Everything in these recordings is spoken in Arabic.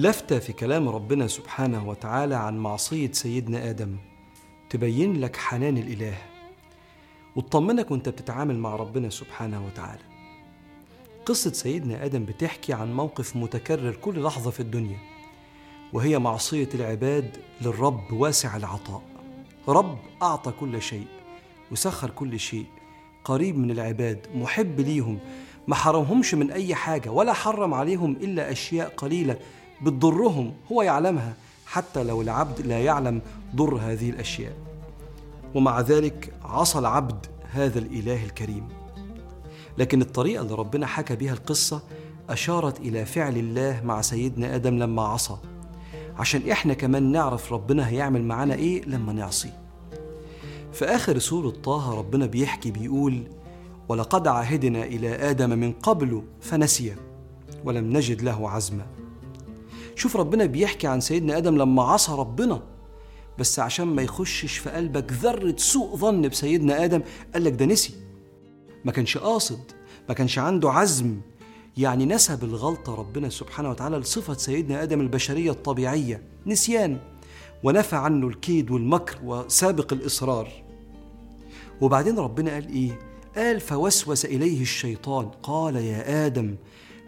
لفتة في كلام ربنا سبحانه وتعالى عن معصية سيدنا آدم. تبين لك حنان الإله. وتطمنك وانت بتتعامل مع ربنا سبحانه وتعالى. قصة سيدنا آدم بتحكي عن موقف متكرر كل لحظة في الدنيا. وهي معصية العباد للرب واسع العطاء. رب أعطى كل شيء وسخر كل شيء. قريب من العباد محب ليهم. ما حرمهمش من أي حاجة ولا حرم عليهم إلا أشياء قليلة. بتضرهم هو يعلمها حتى لو العبد لا يعلم ضر هذه الأشياء. ومع ذلك عصى العبد هذا الإله الكريم. لكن الطريقة اللي ربنا حكى بها القصة أشارت إلى فعل الله مع سيدنا آدم لما عصى. عشان إحنا كمان نعرف ربنا هيعمل معانا إيه لما نعصي. في آخر سورة طه ربنا بيحكي بيقول ولقد عهدنا إلى آدم من قبل فنسي ولم نجد له عزما. شوف ربنا بيحكي عن سيدنا آدم لما عصى ربنا بس عشان ما يخشش في قلبك ذرة سوء ظن بسيدنا آدم قال لك ده نسي. ما كانش قاصد ما كانش عنده عزم يعني نسب الغلطة ربنا سبحانه وتعالى لصفة سيدنا آدم البشرية الطبيعية نسيان. ونفى عنه الكيد والمكر وسابق الإصرار. وبعدين ربنا قال إيه؟ قال فوسوس إليه الشيطان قال يا آدم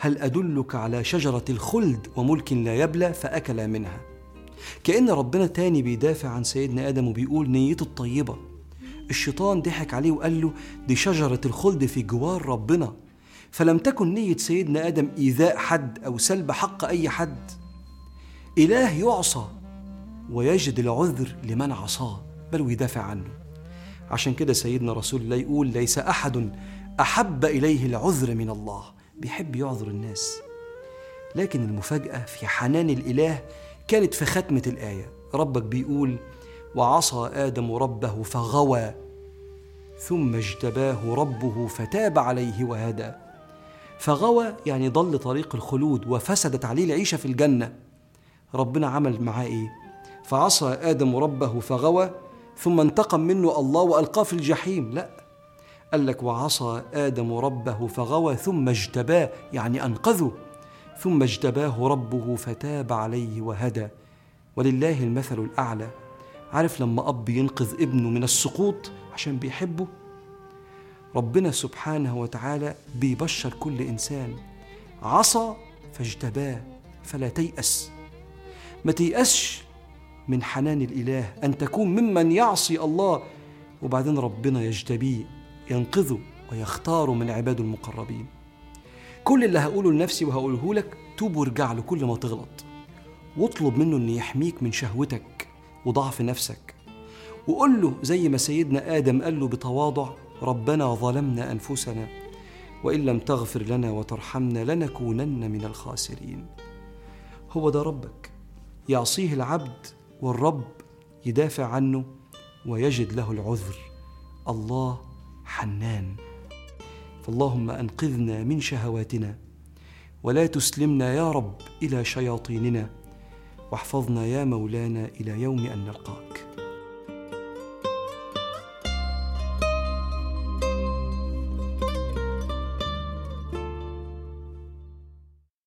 هل أدلك على شجرة الخلد وملك لا يبلى فأكل منها؟ كأن ربنا تاني بيدافع عن سيدنا آدم وبيقول نيته الطيبة. الشيطان ضحك عليه وقال له دي شجرة الخلد في جوار ربنا. فلم تكن نية سيدنا آدم إيذاء حد أو سلب حق أي حد. إله يعصى ويجد العذر لمن عصاه بل ويدافع عنه. عشان كده سيدنا رسول الله يقول ليس أحد أحب إليه العذر من الله. بيحب يعذر الناس. لكن المفاجأة في حنان الإله كانت في ختمة الآية. ربك بيقول وعصى آدم ربه فغوى ثم اجتباه ربه فتاب عليه وهدى. فغوى يعني ضل طريق الخلود وفسدت عليه العيشة في الجنة. ربنا عمل معاه إيه؟ فعصى آدم ربه فغوى ثم انتقم منه الله وألقاه في الجحيم. لا قال لك وعصى آدم ربه فغوى ثم اجتباه يعني أنقذه. ثم اجتباه ربه فتاب عليه وهدى. ولله المثل الأعلى. عارف لما أب ينقذ ابنه من السقوط عشان بيحبه؟ ربنا سبحانه وتعالى بيبشر كل إنسان. عصى فاجتباه فلا تيأس. ما تيأسش من حنان الإله أن تكون ممن يعصي الله وبعدين ربنا يجتبيه. ينقذه ويختاره من عباده المقربين. كل اللي هقوله لنفسي وهقوله لك توب وارجع له كل ما تغلط. واطلب منه ان يحميك من شهوتك وضعف نفسك. وقول له زي ما سيدنا آدم قال له بتواضع ربنا ظلمنا أنفسنا وإن لم تغفر لنا وترحمنا لنكونن من الخاسرين. هو ده ربك. يعصيه العبد والرب يدافع عنه ويجد له العذر. الله حنان. فاللهم أنقذنا من شهواتنا ولا تسلمنا يا رب إلى شياطيننا واحفظنا يا مولانا إلى يوم أن نلقاك.